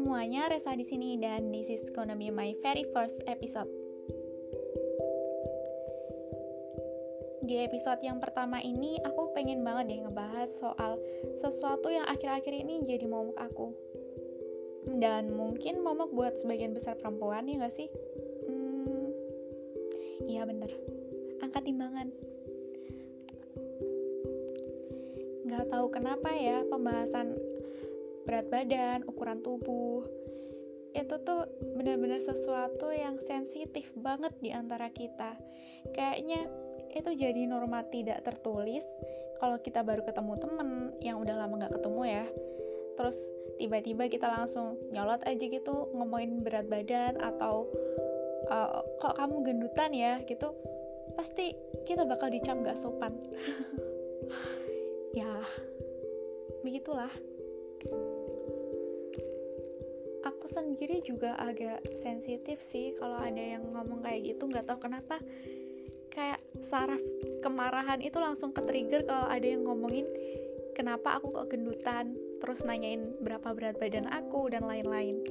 semuanya, Resa di sini dan this is gonna be my very first episode. Di episode yang pertama ini, aku pengen banget deh ngebahas soal sesuatu yang akhir-akhir ini jadi momok aku. Dan mungkin momok buat sebagian besar perempuan, ya gak sih? Hmm, iya bener. Angkat timbangan. Gak tahu kenapa ya, pembahasan berat badan, ukuran tubuh, itu tuh benar-benar sesuatu yang sensitif banget di antara kita. Kayaknya itu jadi norma tidak tertulis kalau kita baru ketemu temen yang udah lama gak ketemu ya. Terus tiba-tiba kita langsung nyolot aja gitu ngomongin berat badan atau uh, kok kamu gendutan ya gitu. Pasti kita bakal dicap gak sopan. ya, begitulah aku sendiri juga agak sensitif sih kalau ada yang ngomong kayak gitu nggak tahu kenapa. Kayak saraf kemarahan itu langsung ke trigger kalau ada yang ngomongin kenapa aku kok gendutan? Terus nanyain berapa berat badan aku? dan lain-lain.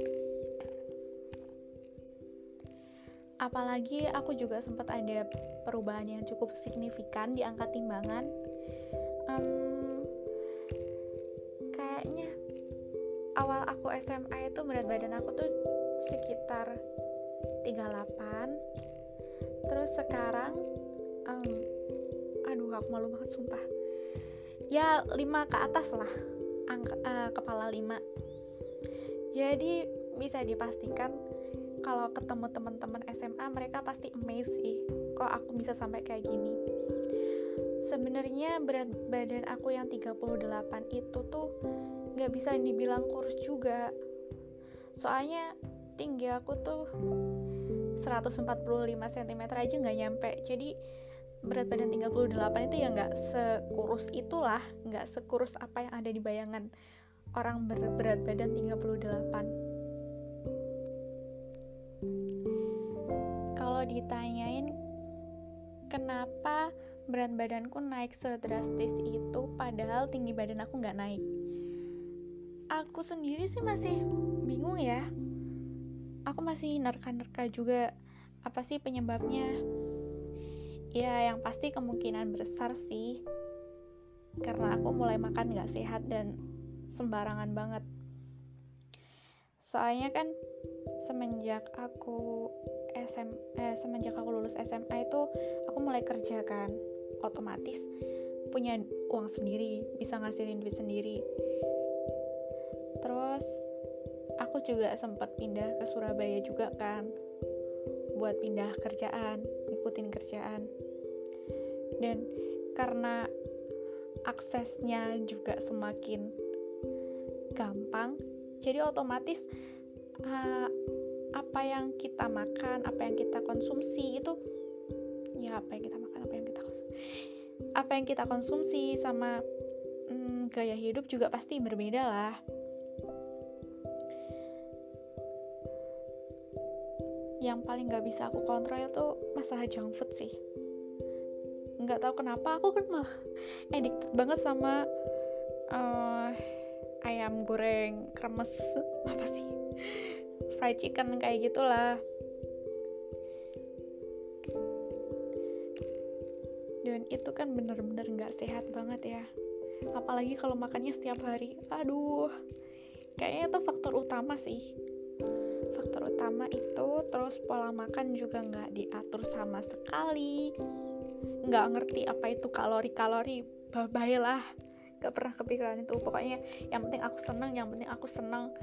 Apalagi aku juga sempat ada perubahan yang cukup signifikan di angka timbangan. Um, awal aku SMA itu berat badan aku tuh sekitar 38 terus sekarang um, aduh aku malu banget sumpah. Ya 5 ke atas lah angka, uh, kepala 5 jadi bisa dipastikan kalau ketemu teman-teman SMA mereka pasti amazed sih kok aku bisa sampai kayak gini. Sebenarnya berat badan aku yang 38 itu tuh nggak bisa dibilang kurus juga. Soalnya tinggi aku tuh 145 cm aja nggak nyampe. Jadi berat badan 38 itu ya nggak sekurus itulah nggak sekurus apa yang ada di bayangan orang berberat badan 38 kalau ditanyain kenapa berat badanku naik sedrastis itu padahal tinggi badan aku nggak naik aku sendiri sih masih bingung ya. Aku masih nerka-nerka juga apa sih penyebabnya. Ya yang pasti kemungkinan besar sih. Karena aku mulai makan gak sehat dan sembarangan banget. Soalnya kan semenjak aku SM eh, semenjak aku lulus SMA itu aku mulai kerja kan. Otomatis punya uang sendiri bisa ngasilin duit sendiri juga sempat pindah ke Surabaya juga kan. Buat pindah kerjaan ngikutin kerjaan. Dan karena aksesnya juga semakin gampang jadi otomatis uh, apa yang kita makan apa yang kita konsumsi itu ya apa yang kita makan apa yang kita apa yang kita konsumsi sama hmm, gaya hidup juga pasti berbeda lah yang paling gak bisa aku kontrol itu masalah junk food sih. Nggak tahu kenapa aku kan malah addicted banget sama uh, ayam goreng kremes. Apa sih? Fried chicken kayak gitulah. Dan itu kan bener-bener nggak -bener sehat banget ya. Apalagi kalau makannya setiap hari. Aduh kayaknya itu faktor utama sih faktor utama itu terus pola makan juga nggak diatur sama sekali. Nggak ngerti apa itu kalori-kalori. Bye lah. Gak pernah kepikiran itu. Pokoknya yang penting aku senang yang penting aku senang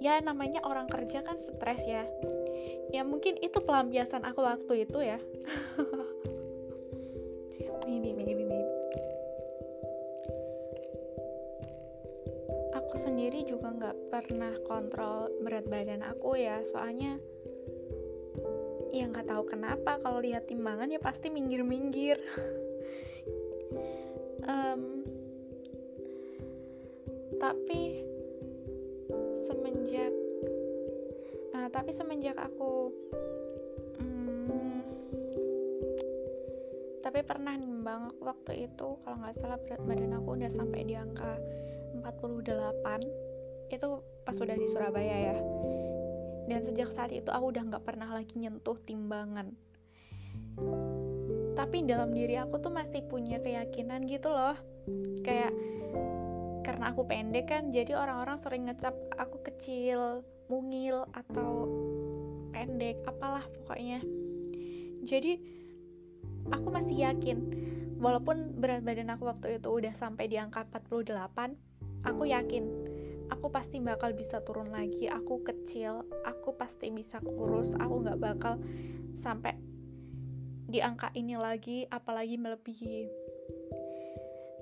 ya namanya orang kerja kan stres ya. Ya mungkin itu pelampiasan aku waktu itu ya sendiri juga nggak pernah kontrol berat badan aku ya. Soalnya ya nggak tahu kenapa kalau lihat timbangan ya pasti minggir-minggir. Um, tapi semenjak nah, tapi semenjak aku um, tapi pernah nimbang waktu itu kalau nggak salah berat badan aku udah sampai di angka 48 itu pas udah di Surabaya ya. Dan sejak saat itu aku udah nggak pernah lagi nyentuh timbangan. Tapi dalam diri aku tuh masih punya keyakinan gitu loh. Kayak karena aku pendek kan jadi orang-orang sering ngecap aku kecil mungil atau pendek apalah pokoknya. Jadi aku masih yakin walaupun berat badan aku waktu itu udah sampai di angka 48 aku yakin aku pasti bakal bisa turun lagi. Aku kecil aku pasti bisa kurus. Aku nggak bakal sampai di angka ini lagi apalagi melebihi.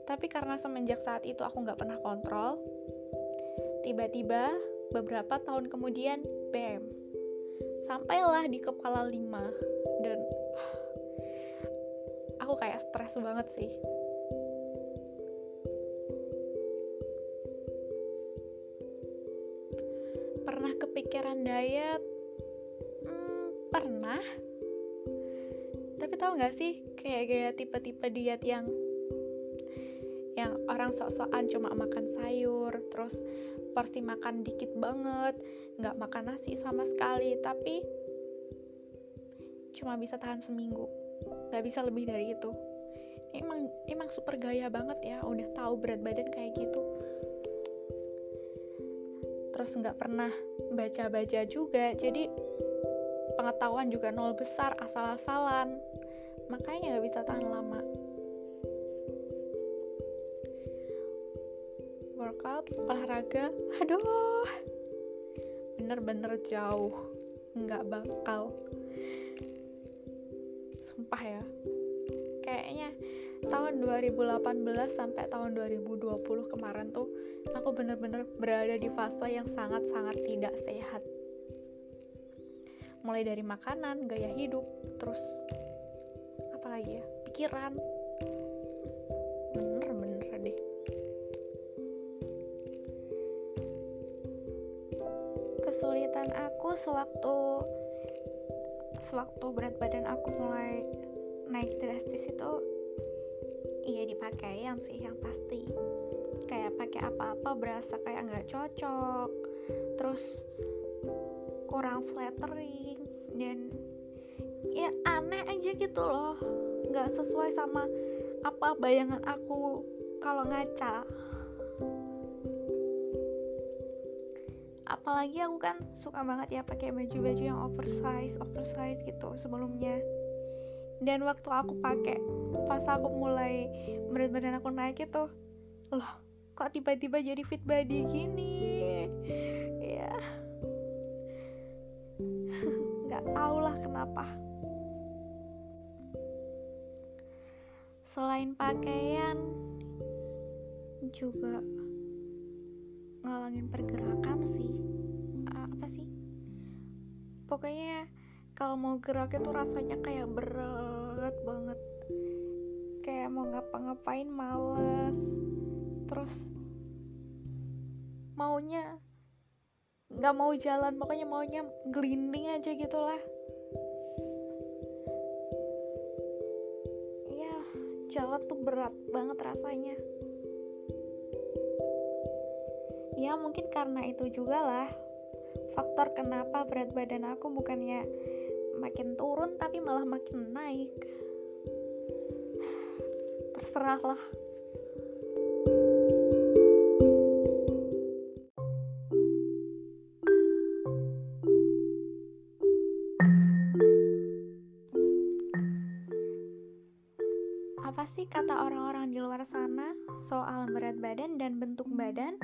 Tapi karena semenjak saat itu aku nggak pernah kontrol tiba-tiba beberapa tahun kemudian bam sampailah di kepala 5 dan aku kayak stres banget sih diet hmm, pernah. Tapi tahu nggak sih kayak gaya tipe-tipe diet yang yang orang sok-sokan cuma makan sayur terus porsi makan dikit banget nggak makan nasi sama sekali tapi cuma bisa tahan seminggu. Nggak bisa lebih dari itu. Emang emang super gaya banget ya udah tahu berat badan kayak gitu terus nggak pernah baca-baca juga. Jadi pengetahuan juga nol besar asal-asalan. Makanya nggak bisa tahan lama. Workout olahraga aduh. Bener-bener jauh nggak bakal. Sumpah ya tahun 2018 sampai tahun 2020 kemarin tuh aku bener-bener berada di fase yang sangat-sangat tidak sehat. Mulai dari makanan, gaya hidup, terus apa lagi ya, pikiran. Kesulitan aku sewaktu sewaktu berat badan aku mulai naik drastis itu iya yang sih yang pasti. Kayak pakai apa-apa berasa kayak nggak cocok. Terus kurang flattering dan ya aneh aja gitu loh. Nggak sesuai sama apa bayangan aku kalau ngaca. Apalagi aku kan suka banget ya pakai baju-baju yang oversize oversize gitu sebelumnya. Dan waktu aku pakai pas aku mulai berat badan aku naik itu loh kok tiba-tiba jadi fit body gini? Ya nggak tau lah kenapa. Selain pakaian juga ngalangin pergerakan sih? Pokoknya kalau mau gerak itu rasanya kayak berat banget kayak mau ngapa-ngapain males. Terus maunya nggak mau jalan pokoknya maunya gelinding aja gitulah. Ya jalan tuh berat banget rasanya. Ya mungkin karena itu juga lah faktor kenapa berat badan aku bukannya makin turun tapi malah makin naik terserahlah apa sih kata orang-orang di luar sana soal berat badan dan bentuk badan?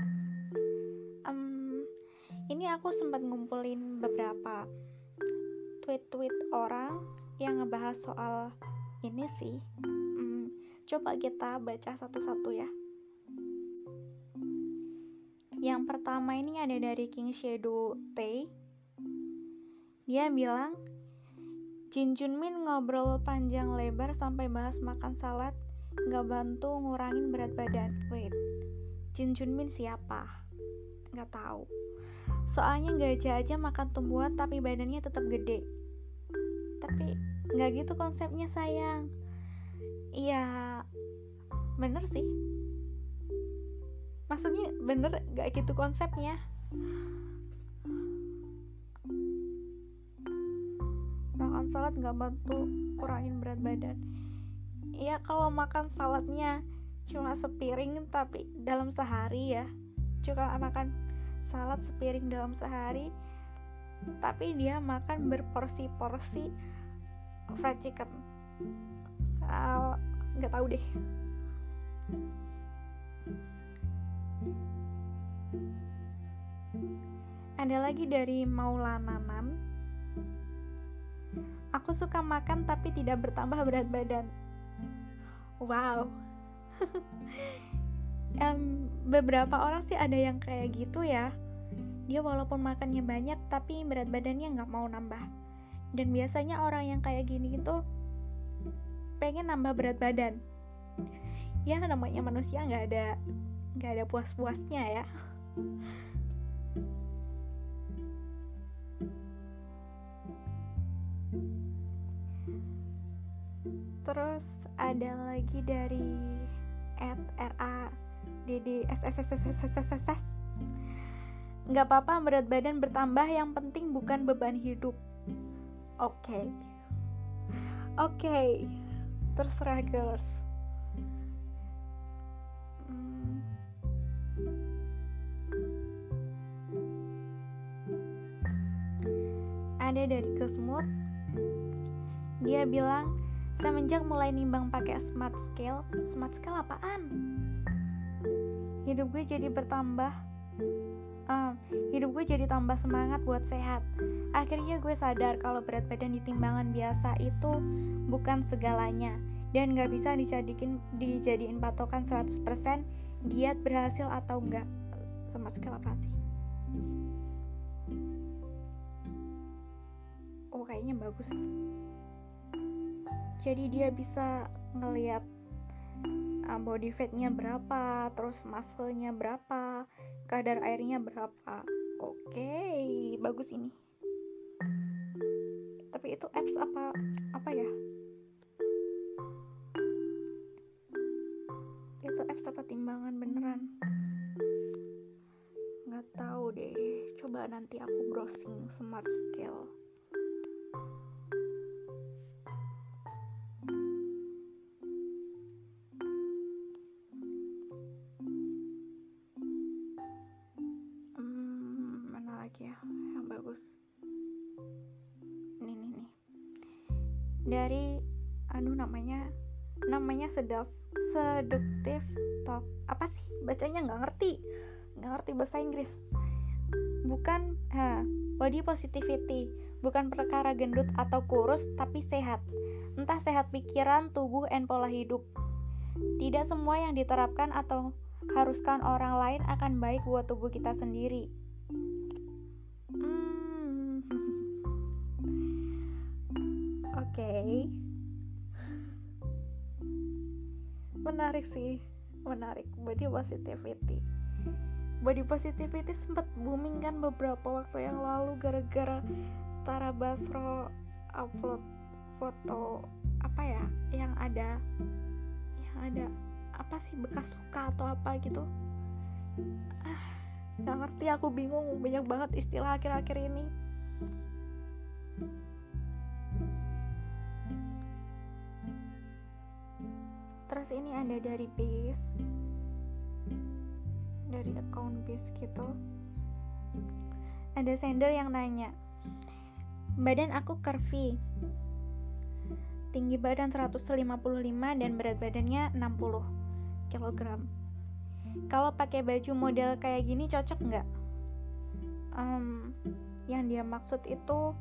ini aku sempat ngumpulin beberapa tweet-tweet orang yang ngebahas soal ini sih coba kita baca satu-satu ya. Yang pertama ini ada dari King Shadow Tay. Dia bilang Jin Junmin ngobrol panjang lebar sampai bahas makan salad nggak bantu ngurangin berat badan. Wait Jin Junmin siapa? Nggak tahu. Soalnya gajah aja makan tumbuhan tapi badannya tetap gede. Tapi nggak gitu konsepnya sayang iya. Bener sih. Maksudnya bener gak gitu konsepnya? Makan salad nggak bantu kurangin berat badan. Iya kalau makan saladnya cuma sepiring tapi dalam sehari ya. Juga makan salad sepiring dalam sehari tapi dia makan berporsi-porsi fried chicken nggak uh, tahu deh. Ada lagi dari Maulana Nan aku suka makan tapi tidak bertambah berat badan. Wow. Um, beberapa orang sih ada yang kayak gitu ya. Dia walaupun makannya banyak tapi berat badannya nggak mau nambah. Dan biasanya orang yang kayak gini itu pengen nambah berat badan ya namanya manusia nggak ada nggak ada puas-puasnya ya terus ada lagi dari at ra dd ssssss nggak apa-apa berat badan bertambah yang penting bukan beban hidup oke okay. oke okay. Terserah girls. Hmm. ada dari Kesmut. Dia bilang semenjak mulai nimbang pakai smart scale smart scale apaan? Hidup gue jadi bertambah uh, hidup gue jadi tambah semangat buat sehat. Akhirnya gue sadar kalau berat badan di timbangan biasa itu bukan segalanya. Dan gak bisa dijadiin dijadiin patokan 100% diet berhasil atau enggak sama sekali apa sih oh kayaknya bagus. Jadi dia bisa ngelihat body fatnya berapa terus muscle-nya berapa kadar airnya berapa. Oke okay, bagus ini. Tapi itu apps apa apa ya? Itu apps apa timbangan beneran? Nggak tahu deh. Coba nanti aku browsing smart scale dari anu namanya namanya sedap seduktif talk apa sih? Bacanya nggak ngerti. Nggak ngerti bahasa Inggris. Bukan ha, body positivity. Bukan perkara gendut atau kurus tapi sehat. Entah sehat pikiran tubuh dan pola hidup. Tidak semua yang diterapkan atau haruskan orang lain akan baik buat tubuh kita sendiri okay. menarik sih menarik. Body positivity. Body positivity sempat booming kan beberapa waktu yang lalu gara-gara Tara Basro upload foto apa ya yang ada yang ada apa sih bekas suka atau apa gitu. Ah nggak ngerti aku bingung. Banyak banget istilah akhir-akhir ini terus ini ada dari base dari account base gitu. Ada sender yang nanya badan aku curvy. Tinggi badan 155 dan berat badannya 60 kg kalau pakai baju model kayak gini cocok nggak? Um, yang dia maksud itu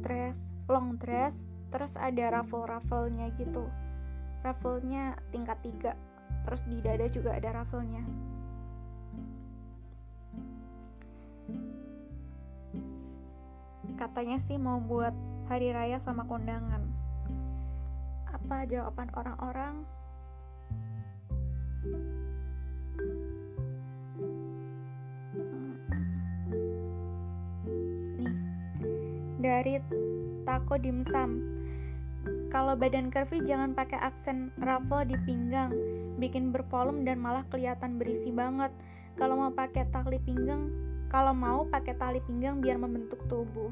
dress long dress terus ada ruffle-rufflenya gitu raffle-nya tingkat 3 terus di dada juga ada raffle-nya katanya sih mau buat hari raya sama kondangan. Apa jawaban orang-orang? Nih. Dari Tako Dimsum kalau badan curvy jangan pakai aksen ruffle di pinggang, bikin bervolume dan malah kelihatan berisi banget. kalau mau pakai tali pinggang kalau mau pakai tali pinggang biar membentuk tubuh.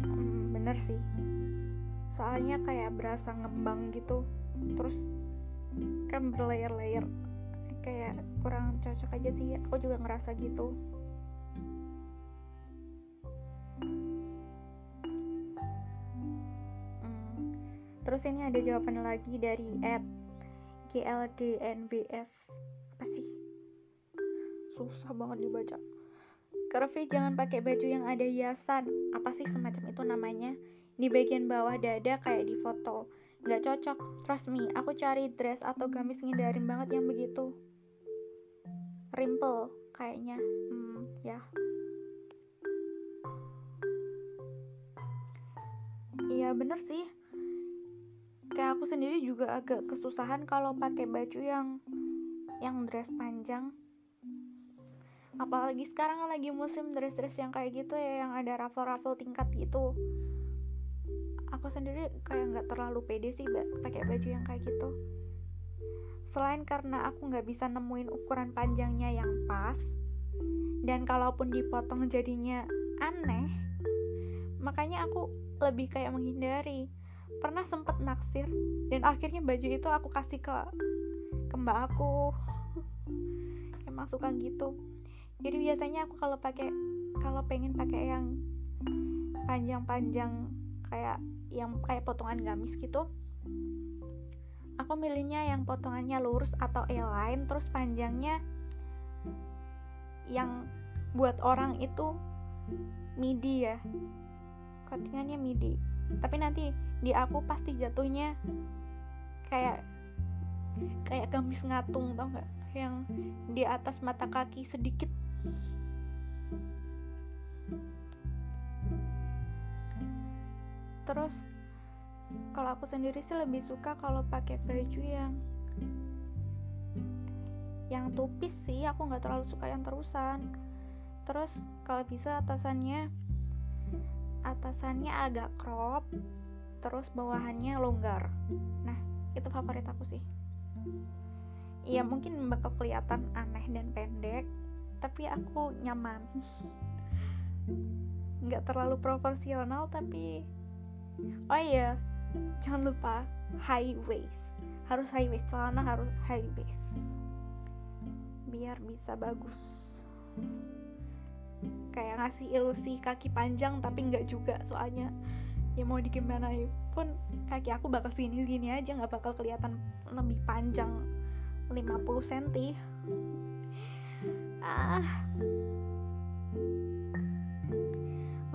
Hmm, bener sih. Soalnya kayak berasa ngembang gitu. Terus kan berlayer-layer. Kayak kurang cocok aja sih. Aku juga ngerasa gitu terus ini ada jawaban lagi dari at GLDNBS apa sih? Susah banget dibaca. Curvy jangan pakai baju yang ada hiasan. Apa sih semacam itu namanya? Di bagian bawah dada kayak di foto. Nggak cocok. Trust me aku cari dress atau gamis ngindarin banget yang begitu. Rimple kayaknya. Hmm ya. Iya bener sih kayak aku sendiri juga agak kesusahan kalau pakai baju yang yang dress panjang. Apalagi sekarang lagi musim dress-dress yang kayak gitu ya yang ada raffle-raffle tingkat gitu. Aku sendiri kayak nggak terlalu pede sih pakai baju yang kayak gitu. Selain karena aku nggak bisa nemuin ukuran panjangnya yang pas dan kalaupun dipotong jadinya aneh makanya aku lebih kayak menghindari pernah sempet naksir dan akhirnya baju itu aku kasih ke ke mbak aku. Emang suka gitu. Jadi biasanya aku kalau pakai kalau pengen pakai yang panjang-panjang kayak yang kayak potongan gamis gitu aku milihnya yang potongannya lurus atau A-line terus panjangnya yang buat orang itu midi ya. Cuttingannya midi tapi nanti di aku pasti jatuhnya kayak kayak gamis ngatung tau nggak? Yang di atas mata kaki sedikit. Terus kalau aku sendiri sih lebih suka kalau pakai baju yang yang tupis sih. Aku nggak terlalu suka yang terusan. Terus kalau bisa atasannya atasannya agak crop terus bawahannya longgar. Nah itu favorit aku sih. Iya mungkin bakal kelihatan aneh dan pendek tapi aku nyaman. Nggak terlalu proporsional tapi oh iya jangan lupa high waist. Harus high waist celana harus high waist. Biar bisa bagus kayak ngasih ilusi kaki panjang tapi nggak juga soalnya. Ya mau di gimana pun kaki aku bakal sini gini aja nggak bakal kelihatan lebih panjang 50 cm ah.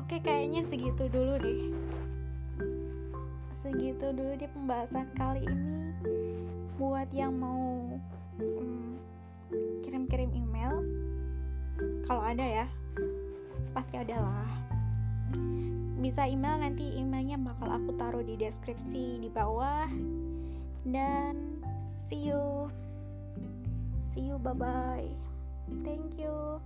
Oke kayaknya segitu dulu deh. Segitu dulu di pembahasan kali ini. Buat yang mau kirim kirim-kirim email kalau ada ya pasti ada lah. Bisa email nanti emailnya bakal aku taruh di deskripsi di bawah. Dan see you. See you bye bye thank you